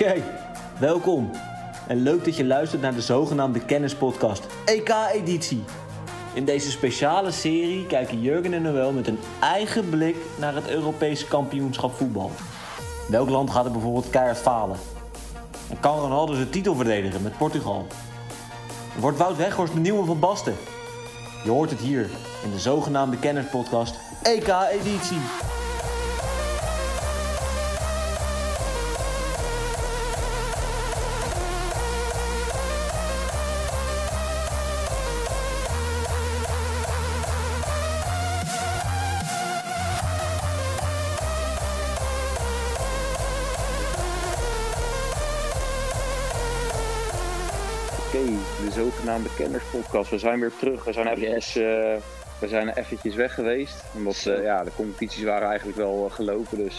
Oké, welkom. En leuk dat je luistert naar de zogenaamde Kennispodcast, EK-editie. In deze speciale serie kijken Jurgen en Noël met een eigen blik naar het Europese kampioenschap voetbal. Welk land gaat er bijvoorbeeld keihard falen? En kan Ronaldo zijn titel verdedigen met Portugal? Wordt Wout Weghorst de nieuwe van Basten? Je hoort het hier in de zogenaamde Kennispodcast, EK-editie. De zogenaamde kennerspodcast. We zijn weer terug. We zijn eventjes, eh, we zijn eventjes weg geweest. Omdat eh, ja, de competities waren eigenlijk wel eh, gelopen. Dus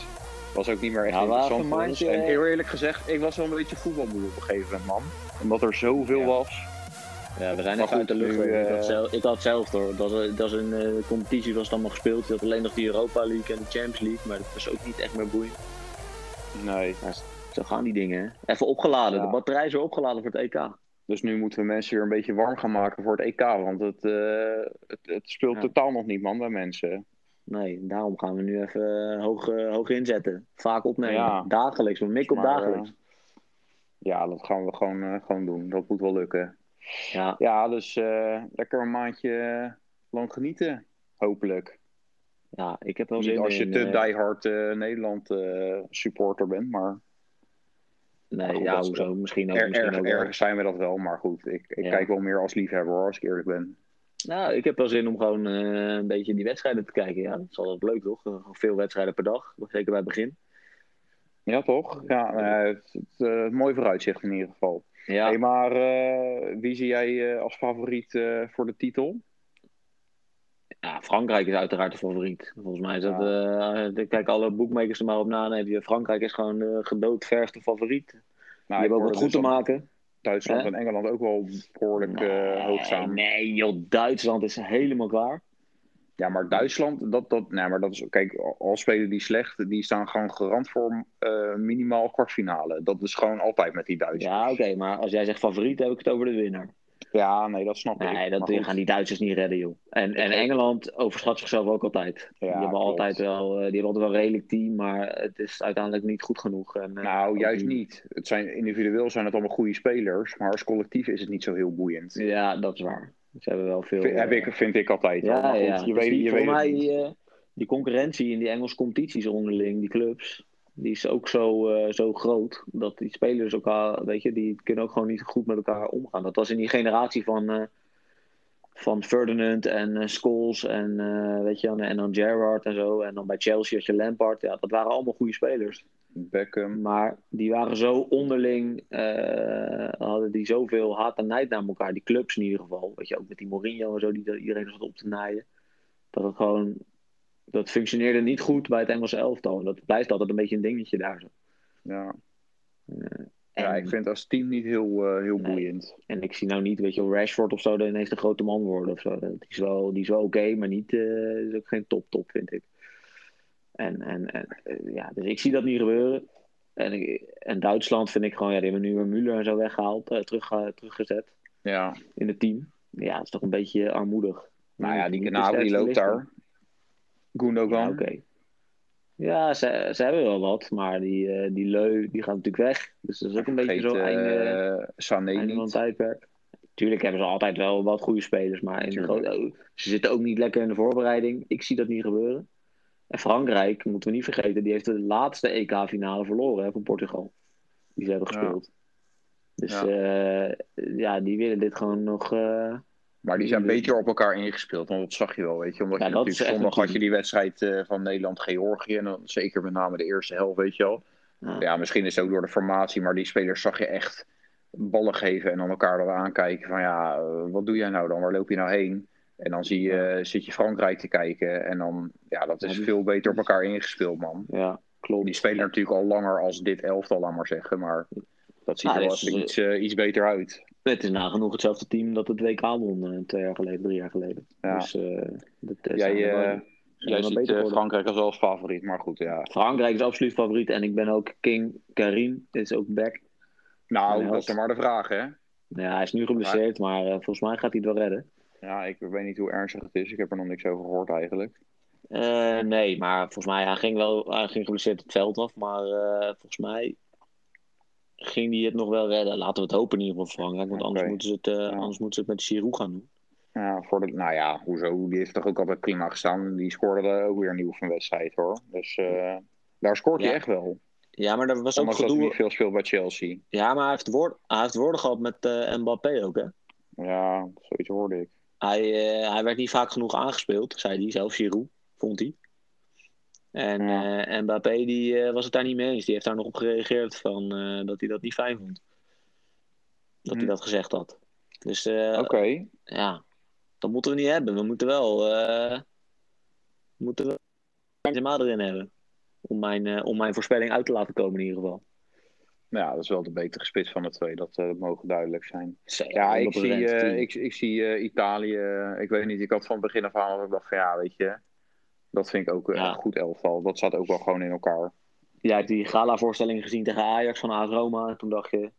het was ook niet meer echt Ja, hadden interessant voor ons. En heel eerlijk gezegd, ik was wel een beetje voetbalmoe op een gegeven moment, man. Omdat er zoveel Ja. was. Ja, we zijn even uit de lucht. nu, ik, had zelf, ik had zelf hoor. Dat dat was een eh, competitie was het allemaal gespeeld. Je had alleen nog de Europa League en de Champions League. Maar dat was ook niet echt meer boeiend. Nee. Zo gaan die dingen. Hè? Even opgeladen. Ja. De batterij is weer opgeladen voor het EK. Dus nu moeten we mensen weer een beetje warm gaan maken voor het EK. Want het, eh, het, het speelt Ja. totaal nog niet, man, bij mensen. Nee, daarom gaan we nu even eh, hoog, eh, hoog inzetten. Vaak opnemen. Ja. Dagelijks. We mikken op dagelijks. ja, dat gaan we gewoon, gewoon doen. Dat moet wel lukken. ja. Ja, dus lekker een maandje lang genieten. Hopelijk. ja, ik heb wel Niet zin als je in. te eh, diehard eh, Nederland supporter bent, maar nee, goed, ja, hoezo? Misschien ook. er, misschien erg, ook ergens zijn we dat wel. Maar goed, ik, ik Ja. kijk wel meer als liefhebber hoor, als ik eerlijk ben. Nou, ik heb wel zin om gewoon eh, een beetje die wedstrijden te kijken. Ja, dat is altijd leuk toch? Eh, Veel wedstrijden per dag. Zeker bij het begin. Ja, toch? Ja, eh, het, het, mooi vooruitzicht in ieder geval. Ja. Hey, maar wie zie jij als favoriet voor de titel? Ja, Frankrijk is uiteraard de favoriet. Volgens mij is dat. eh, kijk, alle boekmakers er maar op na. Je Frankrijk is gewoon de gedoodverfde favoriet. Die Nou, ik hebben ook wat goed te maken. Duitsland en Engeland ook wel behoorlijk eh, hoog staan. nee, joh, Duitsland is helemaal klaar. Ja, maar Duitsland, dat, dat, nee, maar dat is, kijk, al spelen die slecht, die staan gewoon garant voor eh, minimaal kwartfinale. Dat is gewoon altijd met die Duitsers. Ja, oké, maar als jij zegt favoriet, heb ik het over de winnaar. Ja, nee, dat snap ik. Nee, dat Maar goed. gaan die Duitsers niet redden, joh. En, en Engeland overschat zichzelf ook altijd. die, hebben klopt. altijd wel, eh, die hebben altijd wel een redelijk team, maar het is uiteindelijk niet goed genoeg. En, eh, Nou, juist niet. Het zijn, individueel zijn het allemaal goede spelers, maar als collectief is het niet zo heel boeiend. Ja, dat is waar. Ze hebben wel veel. Vind, heb eh, ik, vind ik altijd. Ja, maar goed, ja. je Dus weet, die, je voor weet mij, eh, die concurrentie in die Engelse competities onderling, die clubs, die is ook zo, eh, zo groot. Dat die spelers elkaar, weet je, die kunnen ook gewoon niet goed met elkaar omgaan. Dat was in die generatie van, eh, van Ferdinand en eh, Scholes en, weet je, en, en dan Gerrard en zo. En dan bij Chelsea had je Lampard. Ja, dat waren allemaal goede spelers. Beckham. Maar die waren zo onderling, hadden die zoveel haat en nijd naar elkaar. Die clubs in ieder geval. Weet je, ook met die Mourinho en zo, die iedereen zat op te naaien. Dat het gewoon, dat functioneerde niet goed bij het Engelse elftal. En dat blijft altijd een beetje een dingetje daar zo. Ja. En, ja, ik vind het als team niet heel, eh, heel Nee. boeiend. en ik zie nou niet, weet je, Rashford of zo, dat ineens de grote man worden of zo. Die is wel, die is wel oké, maar niet, eh, is ook geen top-top, vind ik. En, en, en eh, ja, dus ik zie dat niet gebeuren. En, ik- en Duitsland vind ik gewoon, ja, die hebben nu weer Müller en zo weggehaald, eh, terug, eh, teruggezet Ja. in het team. Ja, dat is toch een beetje armoedig. Nou ja, die sterkste loopt daar. Gundogan. Ja, oké. Ja, ze, ze hebben wel wat, maar die, eh, die Leu die gaat natuurlijk weg. Dus dat is ook een beetje Vergeet, zo einde, eh, Sané einde van het niet. tijdperk. Tuurlijk hebben ze altijd wel wat goede spelers, maar in grote- oh, ze zitten ook niet lekker in de voorbereiding. Ik zie dat niet gebeuren. En Frankrijk, moeten we niet vergeten, die heeft de laatste EK-finale verloren hè, van Portugal. Die ze hebben Ja. gespeeld. Dus Ja. ja. ja, die willen dit gewoon nog... eh, Maar die zijn beter op elkaar ingespeeld, want dat zag je wel, weet je. Omdat Ja, je natuurlijk zondag had je die wedstrijd eh, van Nederland-Georgië. En dan zeker met name de eerste helft, weet je wel. ja. Ja, misschien is het ook door de formatie, maar die spelers zag je echt ballen geven en dan elkaar dan aankijken van ja, eh, wat doe jij nou dan? Waar loop je nou heen? En dan zie je, zit je Frankrijk te kijken en dan, ja, dat is veel beter op elkaar ingespeeld, man. ja, klopt. Die spelen natuurlijk al langer als dit elftal, laat maar zeggen, maar dat ziet er wel dus, eh, iets, eh, iets beter uit. Het is nagenoeg hetzelfde team dat het WK won eh, twee jaar geleden, drie jaar geleden. Ja. Dus, eh, dat, Jij, wel- eh, Jij nog ziet beter. Frankrijk als wel favoriet, maar goed, ja. Frankrijk is absoluut favoriet. En ik ben ook King Karim. Is ook back. Nou, dat is dan maar de vraag, hè. Ja, hij is nu geblesseerd, maar volgens mij gaat hij het wel redden. Ja, ik weet niet hoe ernstig het is. Ik heb er nog niks over gehoord eigenlijk. Nee, maar volgens mij, hij ging wel hij ging geblesseerd het veld af. Maar volgens mij ging hij het nog wel redden. Laten we het hopen in ieder geval Frankrijk. Want anders, moeten ze het, eh, Ja. anders moeten ze het met Giroud gaan doen. Ja, voor de, nou ja, hoezo? Die heeft toch ook altijd prima gestaan. Die scoorde er ook weer een nieuw van wedstrijd, hoor. Dus eh, daar scoort hij echt wel. Ja, maar er was ook dat hij gedoe. niet veel speelt bij Chelsea. Ja, maar hij heeft, woord, hij heeft woorden gehad met eh, Mbappé ook, hè? Ja, zoiets hoorde ik. Hij, hij werd niet vaak genoeg aangespeeld, zei hij zelf, Giroud, vond hij. En Ja. eh, Mbappé die, eh, was het daar niet mee eens. Die heeft daar nog op gereageerd van, eh, dat hij dat niet fijn vond. Dat hij Hm. dat gezegd had. Dus Oké. ja, dat moeten we niet hebben. We moeten wel, we moeten wel Benzema erin hebben. Om mijn, om mijn voorspelling uit te laten komen in ieder geval. Nou ja, dat is wel de betere spits van de twee. Dat, dat mogen duidelijk zijn. Zeker, Ja, ik 100%, zie, tuurlijk. ik, ik zie eh, Italië. Ik weet niet, ik had van het begin af aan dat ik dacht van ja, weet je. Dat vind ik ook eh, Ja. een goed elftal. Dat staat ook wel gewoon in elkaar. Jij hebt die gala-voorstelling gezien tegen Ajax van AS Roma. En toen dacht je,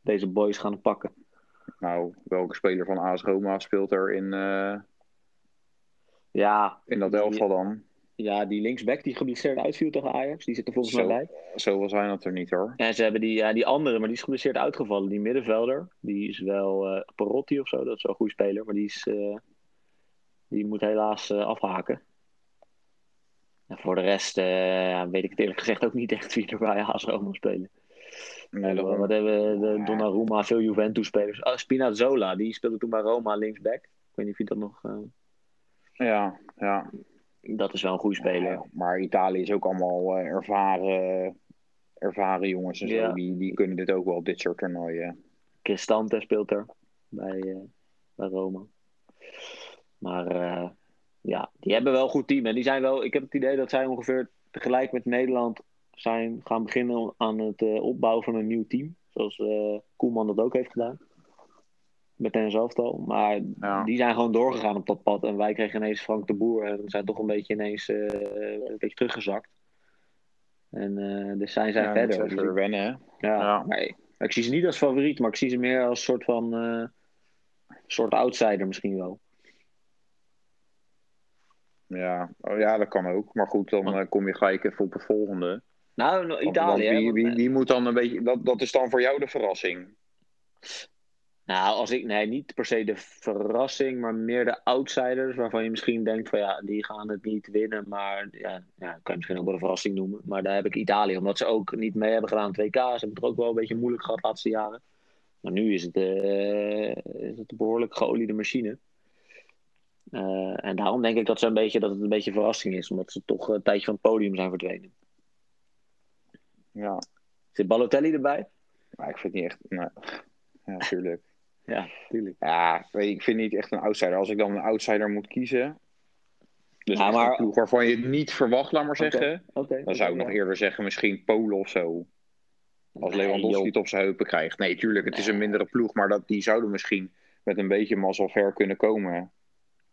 deze boys gaan het pakken. Nou, welke speler van AS Roma speelt er in, eh, Ja, in dat elftal dan? Ja, die linksback die geblesseerd uitviel tegen Ajax, die zit er volgens Zo. mij bij. Zoveel zijn dat er niet hoor. En ze hebben die, ja, die andere, maar die is geblesseerd uitgevallen. Die middenvelder, die is wel eh Perotti of zo, dat is wel een goede speler. Maar die, is, die moet helaas afhaken. En voor de rest eh, weet ik het eerlijk gezegd ook niet echt wie er bij AS Roma spelen. Nee, dat- wat hebben we? Donnarumma, veel Juventus-spelers. Oh, Spinazzola, die speelde toen bij Roma linksback. Ik weet niet of je dat nog... eh, ja, ja. dat is wel een goede speler. Ja, maar Italië is ook allemaal ervaren, ervaren jongens en zo. Ja. Die, die kunnen dit ook wel, dit soort toernooien. Cristante speelt er bij, bij Roma. Maar ja, die hebben wel een goed team. En die zijn wel, ik heb het idee dat zij ongeveer tegelijk met Nederland zijn gaan beginnen aan het eh, opbouwen van een nieuw team. Zoals eh, Koelman dat ook heeft gedaan. Met hen zelftal. Maar Ja. die zijn gewoon doorgegaan op dat pad. En wij kregen ineens Frank de Boer. En zijn toch een beetje ineens eh, een beetje teruggezakt. En dus zijn zij Ja, verder. Dus ik- wennen, hè? ja. Ik zie ze niet als favoriet, maar ik zie ze meer als soort van soort outsider misschien wel. Ja. Oh, ja, dat kan ook. Maar goed, dan eh, kom je gelijk even op de volgende. Nou, Italië. want wie, wie, wie moet dan een beetje... Dat, dat is dan voor jou de verrassing. Nou, als ik, nee, niet per se de verrassing, maar meer de outsiders waarvan je misschien denkt van ja, die gaan het niet winnen, maar ja, ja kan je misschien ook wel een verrassing noemen. Maar daar heb ik Italië, omdat ze ook niet mee hebben gedaan aan 2K. Ze hebben het ook wel een beetje moeilijk gehad de laatste jaren. Maar nu is het, eh, is het een behoorlijk geoliede machine. Eh, en daarom denk ik dat, ze een beetje, dat het een beetje een verrassing is, omdat ze toch een tijdje van het podium zijn verdwenen. Ja. Zit Balotelli erbij? Maar ik vind het niet echt... Nee. Ja, tuurlijk. Ja, tuurlijk. Ja, ik vind niet echt een outsider. Als ik dan een outsider moet kiezen... Dus Ja, maar- een ploeg waarvan je het niet verwacht, laat maar zeggen... Dan zou ik nog eerder zeggen, misschien Polen of zo. Als Nee, Lewandowski het op zijn heupen krijgt. Nee, tuurlijk, het is een mindere ploeg. Maar dat, die zouden misschien met een beetje mazzel ver kunnen komen.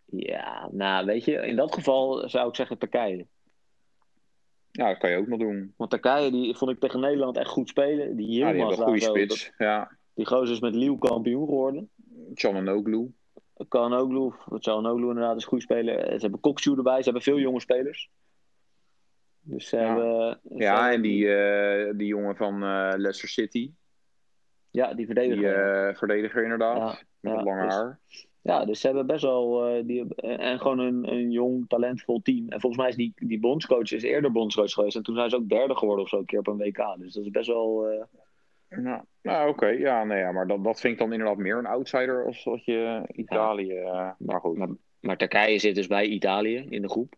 Ja, nou weet je, in dat geval zou ik zeggen Turkije. Ja, dat kan je ook nog doen. Want Turkije die vond ik tegen Nederland echt goed spelen. Die Ja, die Yilmaz hebben een goede zo, spits. Ja, die gozer is met Lille kampioen geworden. Cananoglu. Kanoglu, Canoglu inderdaad is een goede speler. Ze hebben Kokcu erbij, ze hebben veel jonge spelers. Dus ze Ja. hebben... ze Ja, hebben- en die, eh, die jongen van eh, Leicester City. Ja, die verdediger. Die eh, verdediger inderdaad. Ja, met ja, het lange dus- haar. Ja, dus ze hebben best wel. eh, die, en gewoon een, een jong, talentvol team. En volgens mij is die, die bondscoach is eerder bondscoach geweest. En toen zijn ze ook derde geworden of zo een keer op een WK. Dus dat is best wel. eh, Nou, nou oké. Ja, nee, ja, maar dat, dat vind ik dan inderdaad meer een outsider als dat je Italië... eh, maar goed. Maar, maar Turkije zit dus bij Italië in de groep.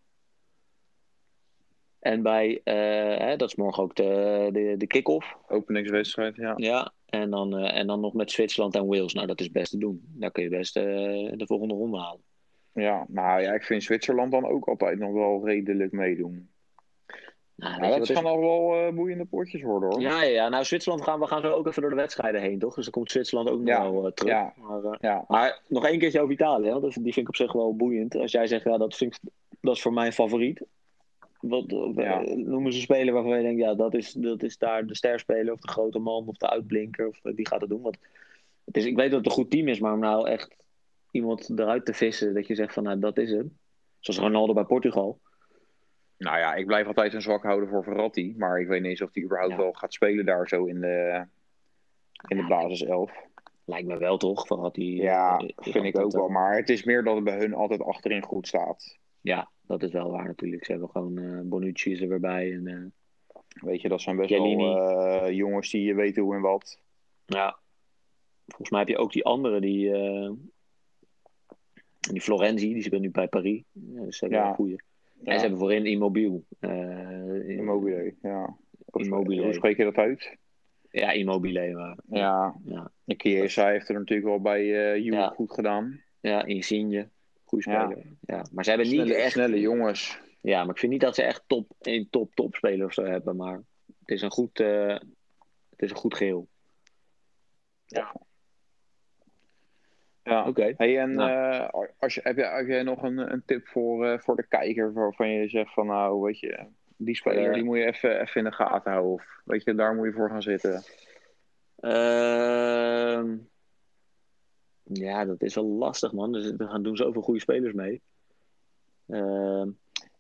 En bij, eh, hè, dat is morgen ook de, de, de kick-off. Openingswedstrijd, ja. Ja, en dan, eh, en dan nog met Zwitserland en Wales. Nou, dat is best te doen. Daar kun je best eh, de volgende ronde halen. Ja, nou ja, ik vind Zwitserland dan ook altijd nog wel redelijk meedoen. Nou, Nou, dat gaan al wel boeiende potjes worden hoor. Ja, ja, nou Zwitserland gaan we gaan zo ook even door de wedstrijden heen, toch? Dus dan komt Zwitserland ook nog Ja, wel terug. ja. Maar, Ja, maar nog één keertje over Italië, hè? die vind ik op zich wel boeiend. Als jij zegt, ja, dat vind ik Dat is voor mij favoriet. Wat, Ja. Noemen ze een speler waarvan je denkt, ja, dat is, dat is daar de sterspeler of de grote man of de uitblinker. Of eh, die gaat het doen. Want het is, ik weet dat het een goed team is, maar om nou echt iemand eruit te vissen, dat je zegt van, nou, dat is hem. Zoals Ronaldo bij Portugal. Nou ja, ik blijf altijd een zwak houden voor Verratti. Maar ik weet niet eens of hij überhaupt Ja. wel gaat spelen daar zo in de, in de basiself. Lijkt me wel toch, hij... Ja, eh, vind ik ook wel. eh, Maar het is meer dat het bij hun altijd achterin goed staat. Ja, dat is wel waar natuurlijk. Ze hebben gewoon eh Bonucci is er weer bij. En, eh, Weet je, dat zijn best wel eh, jongens die weten hoe en wat. ja, volgens mij heb je ook die andere, die, die Florenzi, die speelt nu bij Paris. Ja, ze hebben Ja. wel een goeie. En ze hebben voorin Immobiel. Eh, Immobile, ja. Hoe- Immobile. Hoe spreek je dat uit? Ja, Immobile. Maar, Ja, ja. de Chiesa heeft er natuurlijk wel bij Juve Ja. goed gedaan. ja, Insigne. Goeie Ja. speler. Ja. Maar ze hebben niet Snelle, echt... snelle jongens. Ja, maar ik vind niet dat ze echt top, een top, top speler of zo hebben. Maar het is een goed, eh, het is een goed geheel. Ja. Oké. Hey, en Nou. eh, als je, heb, je, heb jij nog een, een tip voor, eh, voor de kijker waarvan je zegt van nou, weet je, die speler die moet je even, even in de gaten houden. Of weet je, daar moet je voor gaan zitten. Ja, dat is wel lastig, man. Er zitten- er gaan doen zoveel goede spelers mee. Ehm,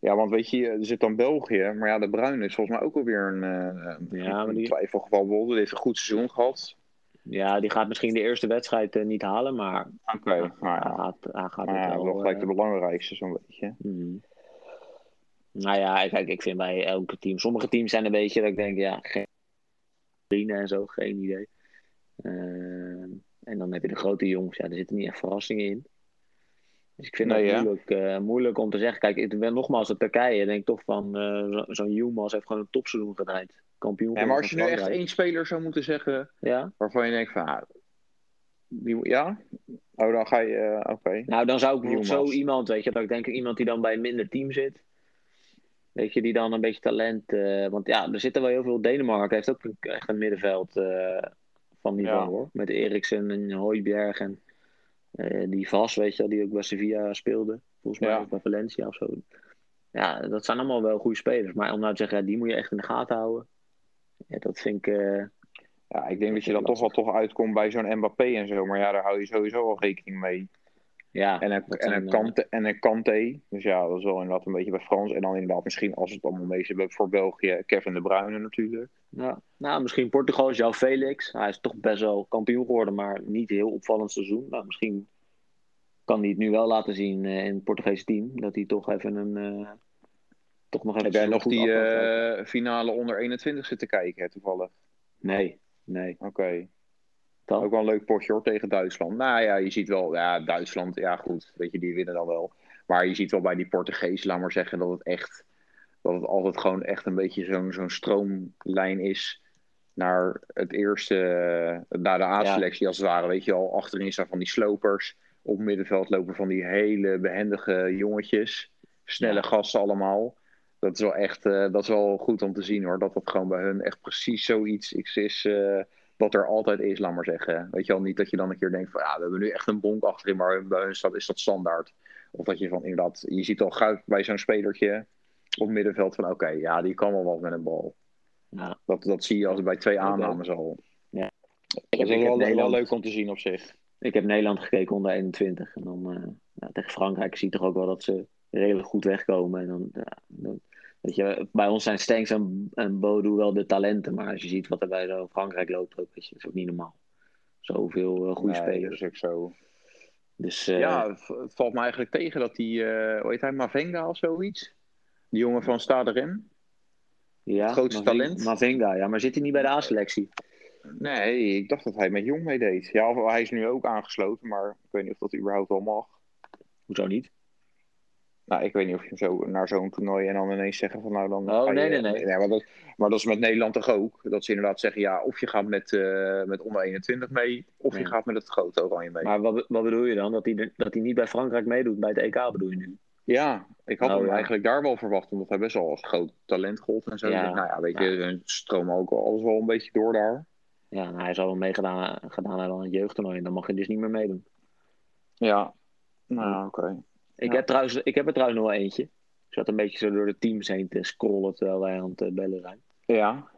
Ja, want weet je, er zit dan België, maar ja, de Bruin is volgens mij ook alweer een, eh, Ja, maar een die- twijfelgeval. Die heeft een goed seizoen gehad. ja, die gaat misschien de eerste wedstrijd eh, niet halen, maar Oké, hij, nou ja, gaat, hij gaat wel wel. gelijk eh, de belangrijkste zo'n beetje. mhm. Nou ja, kijk, ik vind bij elke team. Sommige teams zijn een beetje dat ik denk, ja, geen en zo, geen idee. Ehm, en dan heb je de grote jongens, ja, er zitten niet echt verrassingen in. Dus ik vind Nee, het hè? moeilijk, eh, moeilijk om te zeggen. Kijk, ik ben nogmaals de Turkije. denk toch van eh, zo- zo'n Yilmaz heeft gewoon een topseizoen gedraaid. Kampioen Ja, maar als je nu echt één speler zou moeten zeggen Ja? waarvan je denkt van, ah, die, ja? Oh, dan ga je, eh, oké. Nou, dan zou ik bijvoorbeeld zo iemand, weet je, dat ik denk iemand die dan bij een minder team zit. Weet je, die dan een beetje talent. want ja, er zitten wel heel veel. Denemarken heeft ook een- echt een middenveld van niveau Ja. hoor. Met Eriksen en Hooiberg en eh, die Vas, weet je wel, die ook bij Sevilla speelde. Volgens mij Ja. ook bij Valencia of zo. Ja, dat zijn allemaal wel goede spelers. Maar om nou te zeggen, ja, die moet je echt in de gaten houden. Ja, dat vind ik. eh, Ja, ik denk dat je dan toch wel toch uitkomt bij zo'n Mbappé en zo. Maar ja, daar hou je sowieso al rekening mee. Ja, En een, en een, eh, Kante, en een Kanté. Dus ja, dat is wel inderdaad een beetje bij Frans. En dan inderdaad misschien als het allemaal mee zit voor België, Kevin de Bruyne natuurlijk. Ja, nou, misschien Portugal is jouw Felix. Hij is toch best wel kampioen geworden, maar niet heel opvallend seizoen. Nou, misschien kan hij het nu wel laten zien eh, in het Portugese team. Dat hij toch even een. eh, toch nog even Heb jij nog die eh, finale onder 21 zitten kijken, hè, toevallig? Nee, nee. Oké. Dan? Ook wel een leuk potje hoor tegen Duitsland. Nou ja, je ziet wel, ja, Duitsland, ja goed, weet je, die winnen dan wel. Maar je ziet wel bij die Portugees, laat maar zeggen, dat het echt, dat het altijd gewoon echt een beetje zo'n zo'n stroomlijn is naar het eerste, naar de A-selectie als het ware. Weet je al, achterin staan van die slopers. Op middenveld lopen van die hele behendige jongetjes. Snelle Ja. gasten allemaal. Dat is wel echt, eh, dat is wel goed om te zien hoor. Dat dat gewoon bij hun echt precies zoiets is. eh, wat er altijd is, laat maar zeggen. Weet je wel, niet dat je dan een keer denkt van ja, we hebben nu echt een bonk achterin, maar bij hun staat, is dat standaard. Of dat je van inderdaad, je ziet al gauw bij zo'n spelertje op middenveld van oké, ja, die kan wel wat met een bal. Ja. Dat, dat zie je als bij twee aannames al. Ja. Dat Ik heb, ik, wel, heb wel Nederland, leuk om te zien op zich. ik heb Nederland gekeken onder 21. En dan eh, ja, tegen Frankrijk zie je toch ook wel dat ze redelijk goed wegkomen. En dan, ja, dan- weet je, bij ons zijn Stenks en, en Bodo wel de talenten. Maar als je ziet wat er bij zo Frankrijk loopt, ook, weet je, dat is ook niet normaal. Zoveel eh, goede Nee, spelers. Dat is ook zo. Dus eh, ja, het, het valt me eigenlijk tegen dat die, eh hoe heet hij, Mavenga of zoiets? Die jongen van Stade Rem? ja, grootste Mavinga- talent. Mavinga, ja, maar zit hij niet bij de A-selectie? Nee, ik dacht dat hij met Jong meedeed. Ja, hij is nu ook aangesloten, maar ik weet niet of dat überhaupt wel mag. Hoezo niet? Nou, ik weet niet of je zo naar zo'n toernooi en dan ineens zeggen van nou dan. Oh, je- nee, nee, nee. maar, dat, maar dat is met Nederland toch ook? Dat ze inderdaad zeggen ja, of je gaat met, eh, met onder 21 mee, of je gaat met het grote oranje mee. Maar wat, wat bedoel je dan? Dat hij, dat hij niet bij Frankrijk meedoet bij het EK bedoel je nu? Ja, ik had Oh, hem ja. eigenlijk daar wel verwacht, omdat hij best wel als groot talent gold en zo. Ja. Nou ja, weet je, ze stromen ook wel alles wel een beetje door daar. Ja, nou, hij zal wel meegedaan gedaan aan het jeugdtoernooi. En dan mag je dus niet meer meedoen. Ja, nou oké. Ik, Ja. heb trouwens, ik heb er trouwens nog wel eentje. Ik zat een beetje zo door de teams heen te scrollen terwijl wij aan het eh, bellen zijn. Ja.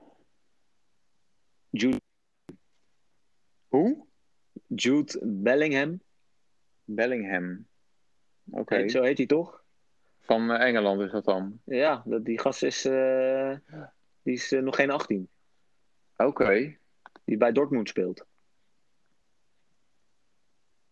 Jude, Hoe? Jude Bellingham, Bellingham. Oké. zo heet hij toch? Van eh, Engeland is dat dan? Ja, dat, die gast is, eh, die is nog geen 18. Oké. Die bij Dortmund speelt.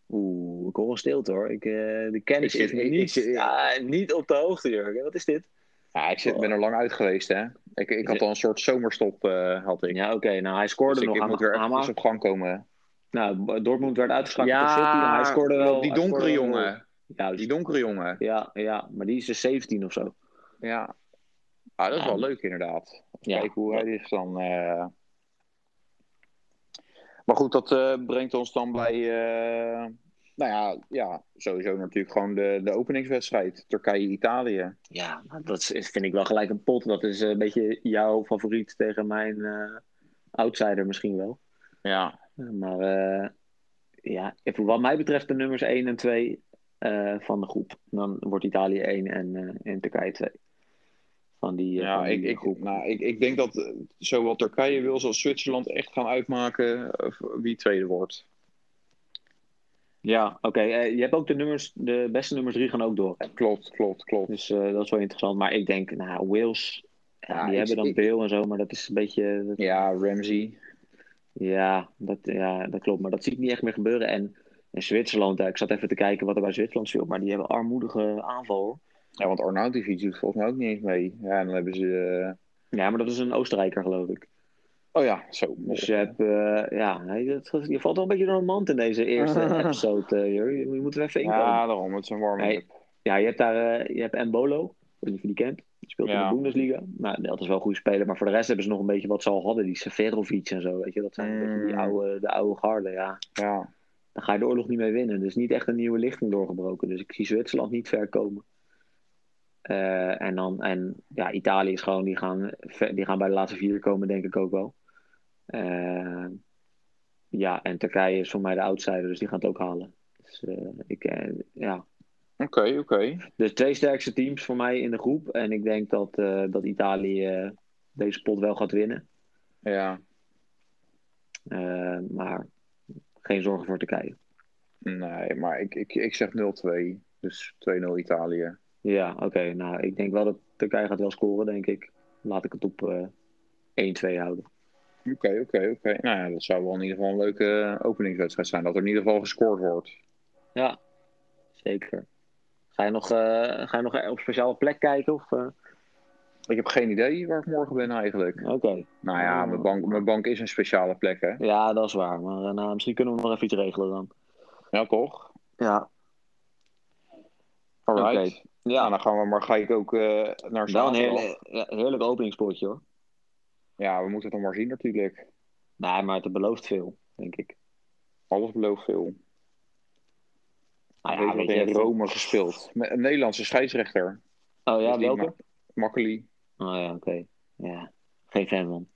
Oeh, ik hoor een stilte hoor. Ik, eh, de kennis Ik is zit- ik- niet, ik zit- ja, niet op de hoogte, Jurgen. Wat is dit? Ja, ik zit, ben er lang uit geweest, hè. Ik, ik had al een soort zomerstop, eh, had ik. Ja, oké. Nou, hij scoorde Dus nog ik aan moet weer aan- even op gang komen. Nou, Dortmund werd uitgeschakeld City, maar hij scoorde wel. die donkere jongen. Juist. Die donkere jongen. Ja, ja, maar die is dus 17 of zo. Ja. Ah, dat is Ja. wel leuk inderdaad. Ja. Kijken hoe hij is dan. eh. Maar goed, dat eh, brengt ons dan bij. eh, nou ja, ja, sowieso natuurlijk gewoon de, de openingswedstrijd. Turkije-Italië. Ja, maar dat is, vind ik wel gelijk een pot. Dat is een beetje jouw favoriet tegen mijn eh, outsider misschien wel. Ja. Maar eh, ja, even wat mij betreft de nummers 1 en 2 eh, van de groep. Dan wordt Italië 1 en, eh, en Turkije 2. Van die, eh, Ja, van die ik, ik, groep. nou, ik, ik denk dat eh, zowel Turkije wil als Zwitserland echt gaan uitmaken eh, wie tweede wordt. Ja, oké. eh, je hebt ook de nummers, de beste nummers 3 gaan ook door. Hè? Klopt, klopt, klopt. Dus eh, dat is wel interessant. Maar ik denk, nou, Wales, ja, die ik- hebben dan ik- Bale en zo, maar dat is een beetje... dat- Ja, Ramsey. Ja, dat, ja, dat klopt. Maar dat zie ik niet echt meer gebeuren. En, en Zwitserland, ja, ik zat even te kijken wat er bij Zwitserland speelt. Maar die hebben armoedige aanval hoor. Ja, want Arnautovic doet volgens mij ook niet eens mee. Ja, en dan hebben ze... eh, Ja, maar dat is een Oostenrijker geloof ik. Oh ja, zo. Dus je hebt, eh, ja, je valt wel een beetje door een mand in deze eerste episode, eh, Jur. Je, moet er even in komen. Ja, daarom. Het is een warm-up. Nee. Ja, je hebt daar, eh, je hebt Mbolo. Ik weet niet of je die kent. Die speelt in de Bundesliga. Nou, dat is wel een goede speler. Maar voor de rest hebben ze nog een beetje wat ze al hadden. Die Severovic en zo, weet je. Dat zijn een beetje die Mm. oude, de oude garde, ja. Ja. Dan ga je de oorlog niet mee winnen. Dus niet echt een nieuwe lichting doorgebroken. Dus ik zie Zwitserland niet ver komen. Eh, en dan, en ja, Italië is gewoon, die gaan, die gaan bij de laatste vier komen, denk ik ook wel. Eh, ja, en Turkije is voor mij de outsider, dus die gaan het ook halen. Dus eh, ik, eh, ja. Oké, oké. De twee sterkste teams voor mij in de groep. En ik denk dat, eh, dat Italië eh, deze pot wel gaat winnen. Ja. Eh, maar geen zorgen voor Turkije. Nee, maar ik, ik, ik zeg 0-2. Dus 2-0 Italië. Ja, oké. Nou, ik denk wel dat Turkije gaat wel scoren, denk ik. Laat ik het op eh 1-2 houden. Oké, oké, oké. Nou ja, dat zou wel in ieder geval een leuke eh, openingswedstrijd zijn. Dat er in ieder geval gescoord wordt. Ja, zeker. Ga je nog, eh, ga je nog op een speciale plek kijken? Of, eh? Ik heb geen idee waar ik morgen ben eigenlijk. Oké. Nou ja, mijn bank, mijn bank is een speciale plek, hè? Ja, dat is waar. Maar nou, misschien kunnen we nog even iets regelen dan. Ja, toch? Ja. Alright. Oké. Ja, dan gaan we maar gelijk ook eh, naar wel een heerlijk, heerlijk openingspotje hoor. Ja, we moeten het nog maar zien natuurlijk. Nee, maar het belooft veel, denk ik. Alles belooft veel. Nou ja, je wat weet in Rome gespeeld? Met een Nederlandse scheidsrechter. Oh ja, Dus welke? ma- Makkeli. Oh ja, oké. Ja, geen fan van.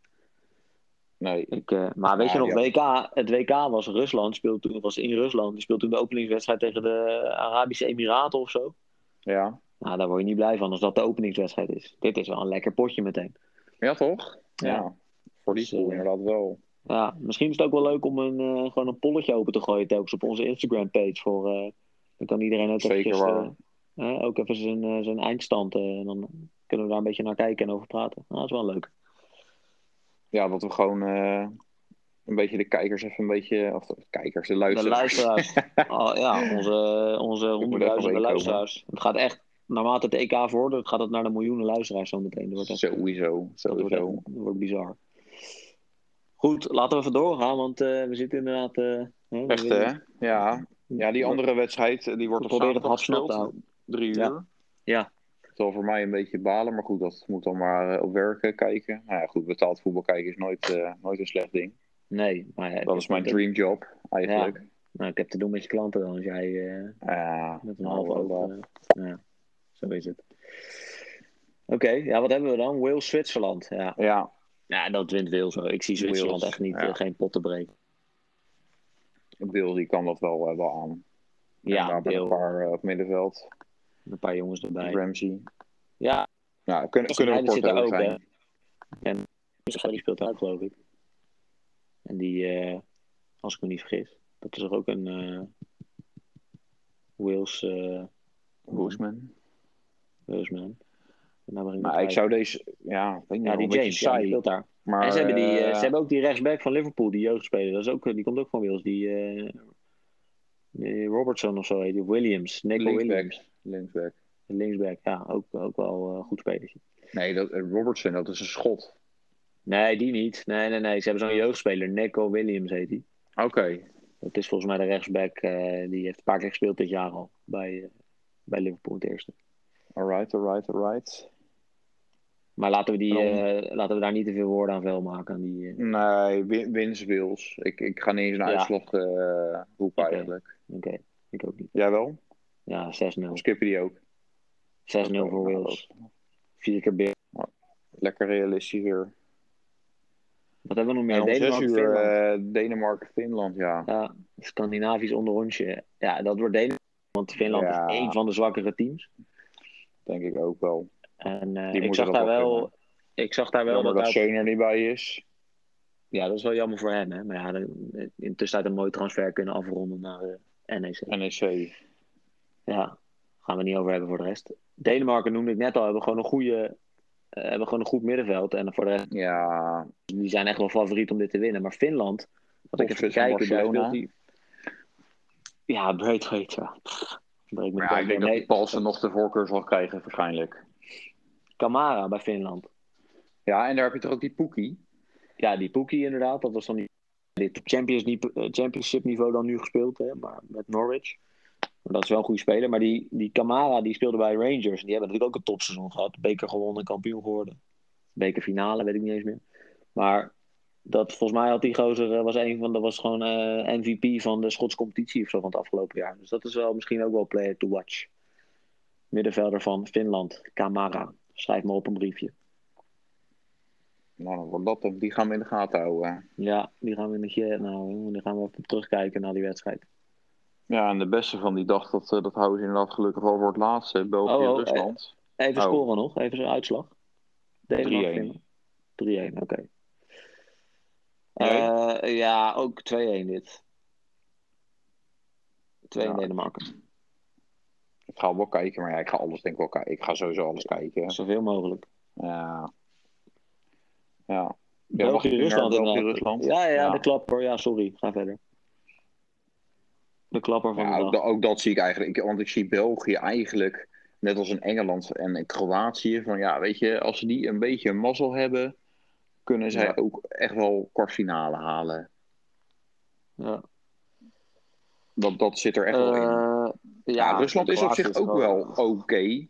Nee. Ik, eh, maar weet Ja, je nog, WK, het WK was Rusland, speelde toen, was in Rusland. Die speelde toen de openingswedstrijd tegen de Arabische Emiraten of zo. Ja. Nou, daar word je niet blij van als dat de openingswedstrijd is. Dit is wel een lekker potje meteen. Ja, toch? Ja. Voor die Dus, pool eh, inderdaad wel. Ja, misschien is het ook wel leuk om een, eh, gewoon een polletje open te gooien telkens op onze Instagram page. Voor, eh, dan kan iedereen ook Zeker eventjes, ook even zijn, zijn eindstand. en dan kunnen we daar een beetje naar kijken en over praten. Nou, dat is wel leuk. Ja, dat we gewoon een beetje de kijkers even een beetje... Of de kijkers, de De luisteraars. luisteraars. oh, ja, onze, onze honderdduizenden luisteraars. Het gaat echt, naarmate het EK vordert, gaat het naar de miljoenen luisteraars zo meteen. Dat wordt echt, Sowieso, dat wordt, echt- sowieso. dat wordt bizar. Goed, laten we even doorgaan, want eh, we zitten inderdaad... we Echt, hè? Ja. Ja, die andere wedstrijd, eh, die wordt op zaterdag gespeeld. Drie uur. Ja. Ja. Het zal voor mij een beetje balen, maar goed, dat moet dan maar op werken kijken. Nou ja, goed, betaald voetbal kijken is nooit, nooit een slecht ding. Nee, maar ja, Dat is mijn dream job, eigenlijk. Nou, ik heb te doen met je klanten dan, als jij Ja, met een nou, half oog... ja, zo is het. Oké, ja, wat hebben we dan? Wales-Zwitserland. Ja. Ja, ja, dat wint Wales. hoor. Ik zie Zwitserland Wales, echt niet, ja. eh, geen pot te breken. Bill die kan dat wel, eh, wel aan. Ja, met een paar eh, op middenveld. een paar jongens erbij. Ramsey. Ja, Ja, kunnen, kunnen we kort er over ook, zijn. En die speelt daar, geloof ik. En die, als ik me niet vergis, dat is er ook een Wales, Boesman. Maar ik zou deze... Ja, ik weet niet, Ja, wel die James, saai. speelt daar. Maar, en ze hebben, die, eh, eh, ze hebben ook die rechtsback van Liverpool, die jeugdspeler. Dat is ook, eh, die komt ook van Wales. Die, die Robertson of zo heet die. Williams. Nico linksback. Williams. Linksback. Linksback, ja. Ook, ook wel eh goed spelertje. Nee, dat, Robertson, dat is een schot. Nee, die niet. Nee, nee, nee. Ze hebben zo'n jeugdspeler. Nico Williams heet die. Oké. Dat is volgens mij de rechtsback. die heeft een paar keer gespeeld dit jaar al. Bij, bij Liverpool het eerste. Alright, alright, alright. Maar laten we, die, eh, laten we daar niet te veel woorden aan vuil maken. Aan die, eh, Nee, win- wins Wils. Ik, ik ga niet eens een Ja. uitslag eh roepen eigenlijk. Oké, ik ook niet. Jij wel? Ja, 6-0. Of skip je die ook? 6-0 voor Wales. Vier keer binnen. Lekker realistisch weer. Wat hebben we nog meer? om 6 Denemarken, uur Finland. Denemarken, Finland, ja. Ja, Scandinavisch onderrondje. Ja, dat wordt Denemarken. Want Finland Ja. is één van de zwakkere teams. Denk ik ook wel. En eh, ik, zag daar wel kunnen. ik zag daar wel Jammer dat dat niet bij is. Ja, dat is wel jammer voor hem. Hè? Maar ja, de- intussen een mooi transfer kunnen afronden naar eh, NEC. NEC. Ja, gaan we niet over hebben voor de rest. Denemarken noemde ik net al, hebben gewoon een goede, eh, hebben gewoon een goed middenveld. En voor de rest, Ja, die zijn echt wel favoriet om dit te winnen. Maar Finland, wat ik even kijken, daar Barcelona. speelt die... Ja, Braithwaite, ja. Pff, maar de ja, ik denk dat Paulsen nog de voorkeur zal krijgen waarschijnlijk. Kamara bij Finland. Ja, en daar heb je toch ook die Poekie? Ja, die Pookie inderdaad. Dat was dan die, dit Champions, League- eh, Championship niveau dan nu gespeeld, hè, maar met Norwich. Maar dat is wel een goede speler. Maar die, die Kamara die speelde bij Rangers. En die hebben natuurlijk ook een topseizoen gehad. Beker gewonnen, kampioen geworden. Bekerfinale, weet ik niet eens meer. Maar dat, volgens mij had die gozer, eh, was een van, dat was gewoon eh, MVP van de Schotse competitie of zo van het afgelopen jaar. Dus dat is wel misschien ook wel player to watch. Middenvelder van Finland, Kamara. Schrijf me op een briefje. Nou, dan wordt dat hem. Die gaan we in de gaten houden. Ja, die gaan we in de chat nou, die gaan we even terugkijken naar die wedstrijd. Ja, en de beste van die dag, dat, eh, dat houden ze inderdaad gelukkig wel voor het laatste. België, Oh, oh, Rusland. Even Oh. scoren nog, even zijn uitslag. 3-1. 3-1, 3-1, oké. Eh, ja, ook 2-1 dit. 2 in Ja. Denemarken. Ik ga wel kijken, maar ja, ik ga alles denk ik wel kijken. Ik ga sowieso alles kijken. Zoveel mogelijk. Ja. Ja. België, Rusland België, inderdaad. Rusland. Ja, ja, Ja. de klapper. Ja, sorry. Ga verder. De klapper van Ja, de ook, ook dat zie ik eigenlijk. Ik, want ik zie België eigenlijk, net als in Engeland en in Kroatië, van ja, weet je, als ze die een beetje mazzel hebben, kunnen zij Ja. ook echt wel kwartfinale halen. Ja. Dat, dat zit er echt wel in. Eh, Ja, Rusland is op zich ook wel oké.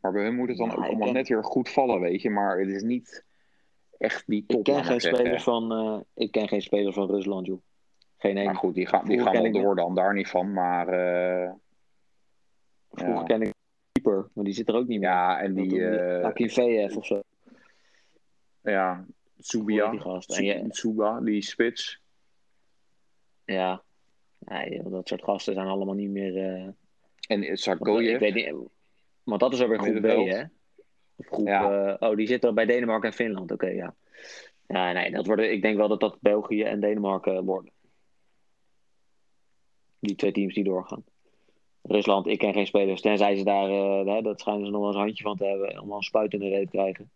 maar bij hun moet het dan Ja, ook allemaal ken- net weer goed vallen, weet je. Maar het is niet echt die top. Ik ken geen spelers van, eh, ik ken geen spelers van Rusland, joh. Geen één. Maar goed, die gaan, die Vroeger gaan wel door dan, daar niet van. Maar eh, Vroeger ja. ken ik keeper, maar die zit er ook niet meer. ja, en die, eh Akinfeev of zo. ja, Tsubia, die gast? En je- die spits. Ja. Nee, dat soort gasten zijn allemaal niet meer... eh, En want, ik weet niet, want dat is alweer groep B, hè? Of groep, Ja. eh, oh, die zitten bij Denemarken en Finland. Oké, ja. Ja, nee, dat worden, ik denk wel dat dat België en Denemarken worden. Die twee teams die doorgaan. Rusland, ik ken geen spelers. Tenzij ze daar, eh, hè, dat schijnen ze nog wel eens een handje van te hebben. Om wel een spuit in de reet te krijgen.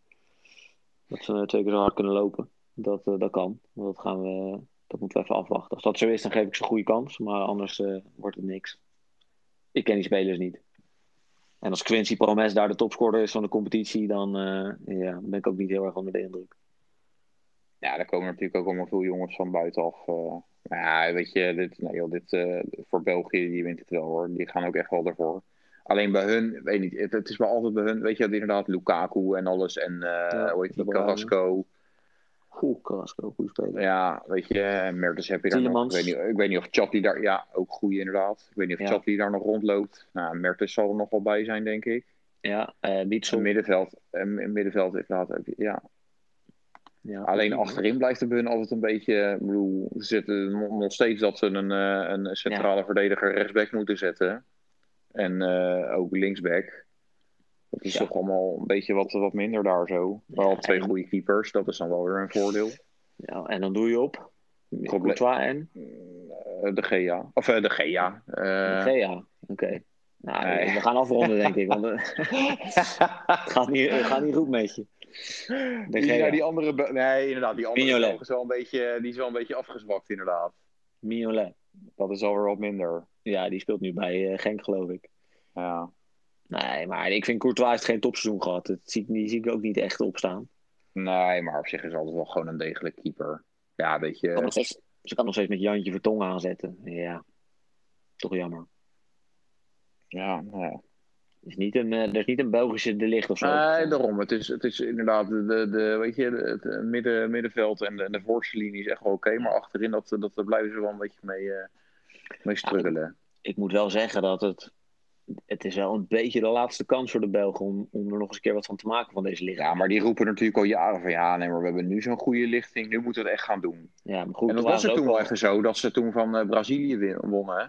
Dat ze twee keer zo hard kunnen lopen. Dat, eh, dat kan. Dat, gaan we, dat moeten we even afwachten. Als dat zo is, dan geef ik ze een goede kans. Maar anders eh, wordt het niks. Ik ken die spelers niet. En als Quincy Promes daar de topscorer is van de competitie, dan eh, ja, ben ik ook niet heel erg onder de indruk. Ja, daar komen natuurlijk ook allemaal veel jongens van buitenaf. eh maar ja, weet je, dit, joh, dit, voor België, die wint het wel hoor. Die gaan ook echt wel ervoor. Alleen bij hun, weet niet, het, het is wel altijd bij hun, weet je, inderdaad Lukaku en alles. En eh Ja, die, Bruyne. Carrasco. Oeh, Carrasco, goede speler. Ja, weet je, en Mertens heb je daar nog. Ik weet, niet, ik weet niet of Chatli daar, ja, ook goed inderdaad. Ik weet niet of Ja. Daar nog rondloopt. Nou, Mertens zal er nog wel bij zijn, denk ik. Ja, eh Witsel. Een middenveld, een middenveld inderdaad, heb je- ja. Ja, Alleen achterin blijft de bun altijd een beetje. Ik bedoel, ze zitten nog steeds dat ze een, eh, een centrale verdediger rechtsback moeten zetten. En eh, ook linksback. Dat is Ja. toch allemaal een beetje wat, wat minder daar zo. Wel Ja, twee en- goede keepers, dat is dan wel weer een voordeel. Ja, en dan doe je op. Courtois en Eh, de Gea. Of eh, de Gea. eh, Gea. Oké. Nou, Nee. we gaan afronden, denk ik. Want het, gaat niet, het gaat niet goed met je. De die, Gea. ja, die andere. Nee, inderdaad. Die andere Mignolet. Is wel een beetje, die is wel een beetje afgezwakt, inderdaad. Mignolet. Dat is alweer wat minder. Ja, die speelt nu bij eh, Genk, geloof ik. Ja. Nee, maar ik vind Courtois heeft geen topseizoen gehad. Dat zie, ik- die zie ik ook niet echt opstaan. Nee, maar op zich is altijd wel gewoon een degelijk keeper. Ja, weet Kan je. nog steeds, ze kan nog steeds met Jantje Vertongen aanzetten. Ja, toch jammer. Ja, nou ja. Er is niet een, eh, er is niet een Belgische de licht of zo. Nee, daarom. Het is, het is inderdaad de, de, weet je, het eh, midden, middenveld en de, de voorste linie is echt wel oké. maar achterin, dat, dat, daar blijven ze wel een beetje mee, eh struggelen. Ik moet wel zeggen dat het... Het is wel een beetje de laatste kans voor de Belgen om, om er nog eens een keer wat van te maken van deze lichting. Ja, maar die roepen natuurlijk al jaren van ja, nee, maar we hebben nu zo'n goede lichting. Nu moeten we het echt gaan doen. Ja, maar goed, en dat was het toen wel even zo, dat ze toen van eh, Brazilië wonnen. Hè?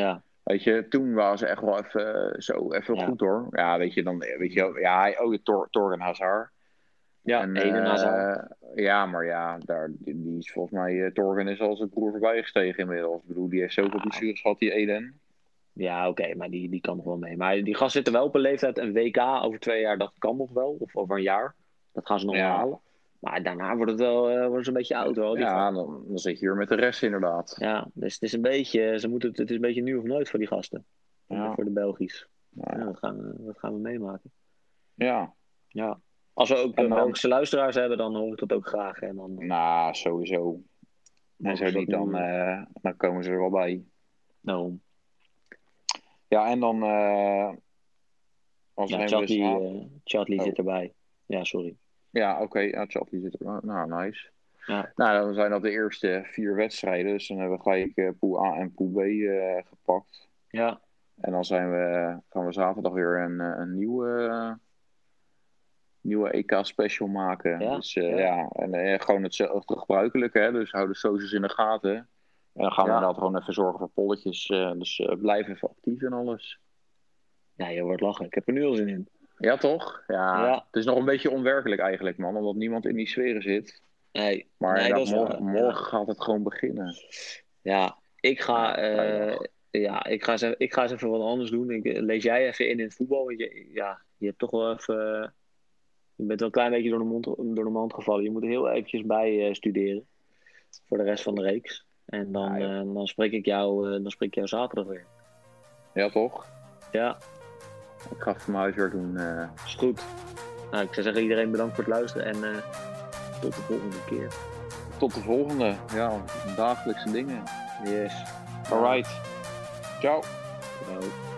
Ja, Weet je, toen waren ze echt wel even eh, zo, even Ja. goed hoor. Ja, weet je, dan, weet je, ja, oh, Tor, Torgen Hazard. Ja En, Eden eh, Hazard. Ja, maar ja, daar, die, die is volgens mij, eh, Torgen is al zijn broer voorbij gestegen inmiddels. Ik bedoel, die heeft zoveel Ah. blessures gehad, die Eden. Ja, oké, maar die, die kan nog wel mee. Maar die gasten zitten wel op een leeftijd. Een WK over twee jaar, dat kan nog wel. Of over een jaar. Dat gaan ze nog Ja. halen. Maar daarna wordt het wel, worden ze een beetje oud hoor. Ja, dan, dan zit je hier met de rest inderdaad. Ja, dus het is een beetje, ze moeten, het het is een beetje nu of nooit voor die gasten. Ja. Voor de Belgisch. Ja. Ja, dat, gaan we, dat gaan we meemaken. Ja, Ja. Als we ook de Belgische luisteraars hebben, dan hoor ik dat ook graag. En dan, nou, sowieso. En zo niet, dan, eh, dan komen ze er wel bij. nou, Ja, en dan... eh als ja, eh, Oh. zit erbij. Ja, sorry. Ja, oké. Ja, Chatli zit er. Nou, nice. Ja. Nou, dan zijn dat de eerste vier wedstrijden. Dus dan hebben we gelijk pool A en pool B gepakt. Ja, En dan zijn we, gaan we zaterdag weer een, een nieuwe, nieuwe EK-special maken. Ja, dus eh, ja. ja, en eh, gewoon hetzelfde gebruikelijke. Hè? Dus hou de socials in de gaten. En dan gaan we Ja. inderdaad gewoon even zorgen voor polletjes. eh, dus blijf even actief en alles. ja, je wordt lachen. Ik heb er nu al zin in. Ja, toch? Ja, Ja. Het is nog een beetje onwerkelijk eigenlijk, man. Omdat niemand in die sferen zit. Nee, Maar nee, dat morgen, gaat het gewoon beginnen. Ja, ik ga, Ja, ik, ga eens, even- ik ga eens even wat anders doen. Ik, lees jij even in in het voetbal. Want je, ja, je hebt toch wel even. Je bent wel een klein beetje door de, mond, door de mand gevallen. Je moet er heel eventjes bij eh, studeren. Voor de rest van de reeks. En dan, Ja, eh, dan, spreek ik jou, eh, dan spreek ik jou zaterdag weer. Ja, toch? Ja, Ik ga even mijn huiswerk doen. is goed. Nou, ik zou zeggen iedereen bedankt voor het luisteren. En tot de volgende keer. Tot de volgende. Ja, dagelijkse dingen. Yes. Alright. Ciao. Ciao.